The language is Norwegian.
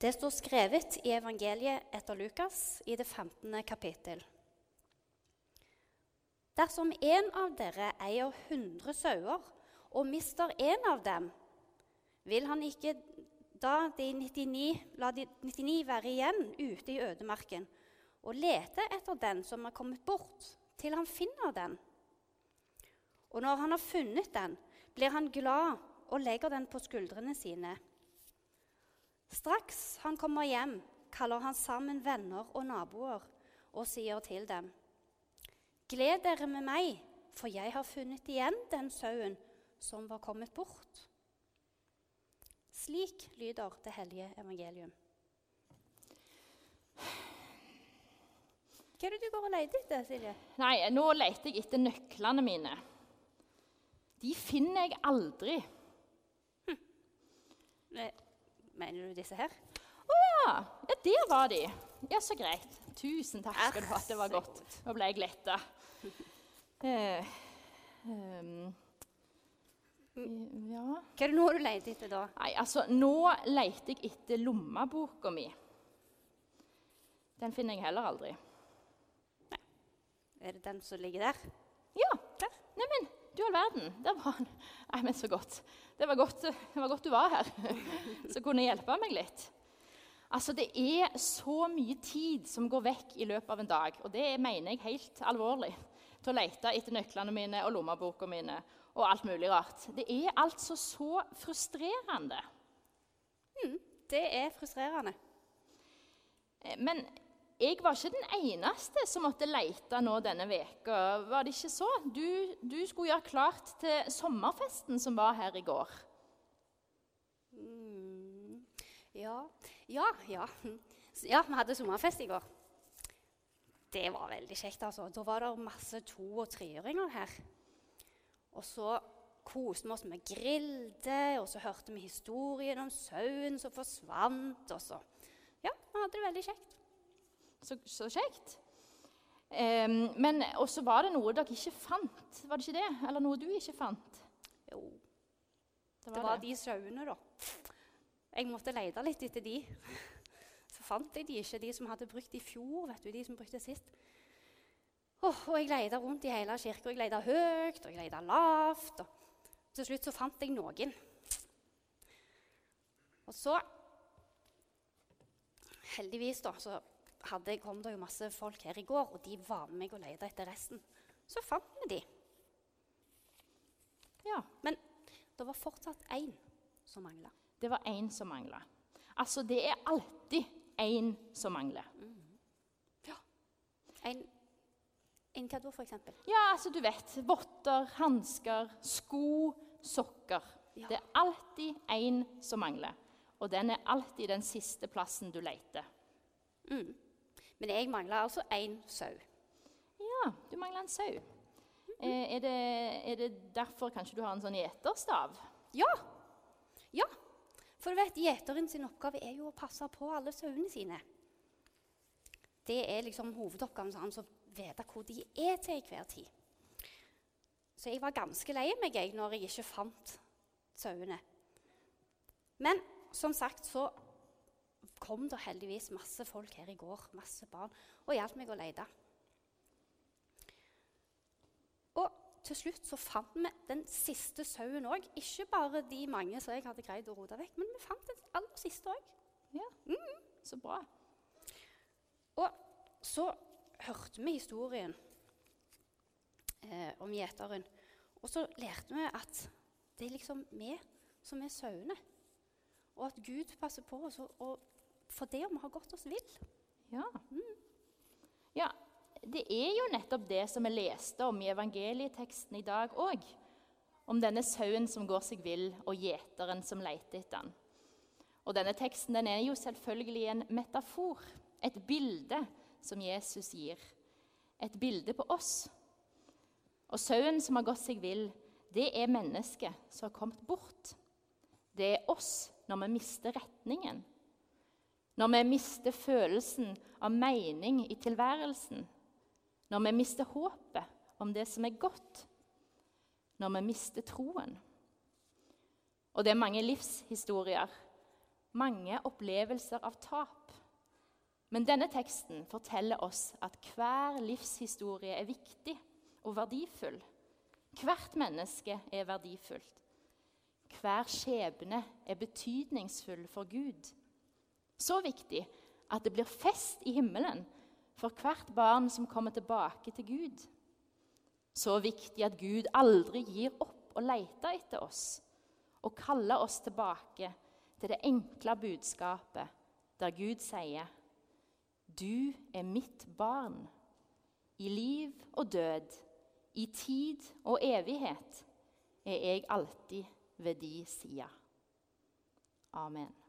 Det står skrevet i evangeliet etter Lukas i det 15. kapittel. Dersom en av dere eier 100 sauer og mister en av dem, vil han ikke da de 99, la de 99 være igjen ute i ødemarken og lete etter den som er kommet bort, til han finner den? Og når han har funnet den, blir han glad og legger den på skuldrene sine. Straks han kommer hjem, kaller han sammen venner og naboer og sier til dem.: Gled dere med meg, for jeg har funnet igjen den sauen som var kommet bort. Slik lyder det hellige evangelium. Hva er det du går og leter etter, Silje? Nei, nå leter jeg etter nøklene mine. De finner jeg aldri. Eh, Mener du disse her? Å ja. ja, der var de. Ja, så greit. Tusen takk skal du ha. Det var godt. Nå ble jeg letta. Eh, um, ja Hva er det nå du leter etter, da? Nei, altså, nå leter jeg etter lommeboka mi. Den finner jeg heller aldri. Er det den som ligger der? Ja. Neimen, du all verden. Der var han. Nei, men så godt. Det var godt, det var godt du var her, så kunne hjelpe meg litt. Altså, Det er så mye tid som går vekk i løpet av en dag, og det mener jeg helt alvorlig, til å lete etter nøklene mine og lommeboka mine og alt mulig rart. Det er altså så frustrerende. Det er frustrerende. Eh, Men jeg var ikke den eneste som måtte lete nå denne veka. Var det ikke så? Du, du skulle gjøre klart til sommerfesten som var her i går. Mm, ja, ja, ja. Ja, vi hadde sommerfest i går. Det var veldig kjekt, altså. Da var det masse to- og treåringer her. Og så koste vi oss med grilde, og så hørte vi historien om sauen som forsvant. Og så Ja, vi hadde det veldig kjekt. Så, så kjekt. Um, men også var det noe dere ikke fant. Var det ikke det? Eller noe du ikke fant? Jo, Det det var de sauene, da. Jeg måtte lete litt etter de. Så fant jeg de ikke, de som hadde brukt i fjor. vet du, de som brukte sist. Oh, og jeg lette rundt i hele kirka. Jeg lette høyt og jeg lette lavt. Og til slutt så fant jeg noen. Og så Heldigvis da, så hadde, kom det jo masse folk her i går, og de var med meg og lette etter resten. Så fant vi de. Ja. Men det var fortsatt én som mangla. Det var én som mangla. Altså, det er alltid én som mangler. En, en hva da, eksempel? Ja, altså, du vet. Votter, hansker, sko, sokker. Ja. Det er alltid én som mangler. Og den er alltid den siste plassen du leter. Mm. Men jeg mangla altså én sau. Ja, du mangler en sau. Eh, er, det, er det derfor kanskje du har en sånn gjeterstav? Ja! Ja! For du vet, gjeteren sin oppgave er jo å passe på alle sauene sine. Det er liksom hovedoppgaven hans å vite hvor de er til enhver tid. Så jeg var ganske lei meg jeg, når jeg ikke fant sauene. Men som sagt så kom det heldigvis masse folk her i går, masse barn, og hjalp meg å lete. Og til slutt så fant vi den siste sauen òg. Ikke bare de mange som jeg hadde greid å rote vekk, men vi fant den aller siste òg. Ja, så bra. Og så hørte vi historien eh, om gjeteren. Og så lærte vi at det er liksom vi som er sauene. Og at Gud passer på oss, og, og for det om vi har gått oss vill. Ja. ja, det er jo nettopp det som vi leste om i evangelieteksten i dag òg. Om denne sauen som går seg vill, og gjeteren som leter etter den. Og denne teksten den er jo selvfølgelig en metafor, et bilde som Jesus gir. Et bilde på oss. Og sauen som har gått seg vill, det er mennesket som har kommet bort. Det er oss når vi mister retningen. Når vi mister følelsen av mening i tilværelsen. Når vi mister håpet om det som er godt. Når vi mister troen. Og det er mange livshistorier mange opplevelser av tap. Men denne teksten forteller oss at hver livshistorie er viktig og verdifull. Hvert menneske er verdifullt. Hver skjebne er betydningsfull for Gud. Så viktig at det blir fest i himmelen for hvert barn som kommer tilbake til Gud. Så viktig at Gud aldri gir opp å lete etter oss og kaller oss tilbake til det enkle budskapet der Gud sier Du er mitt barn. I liv og død, i tid og evighet er jeg alltid ved de sida. Amen.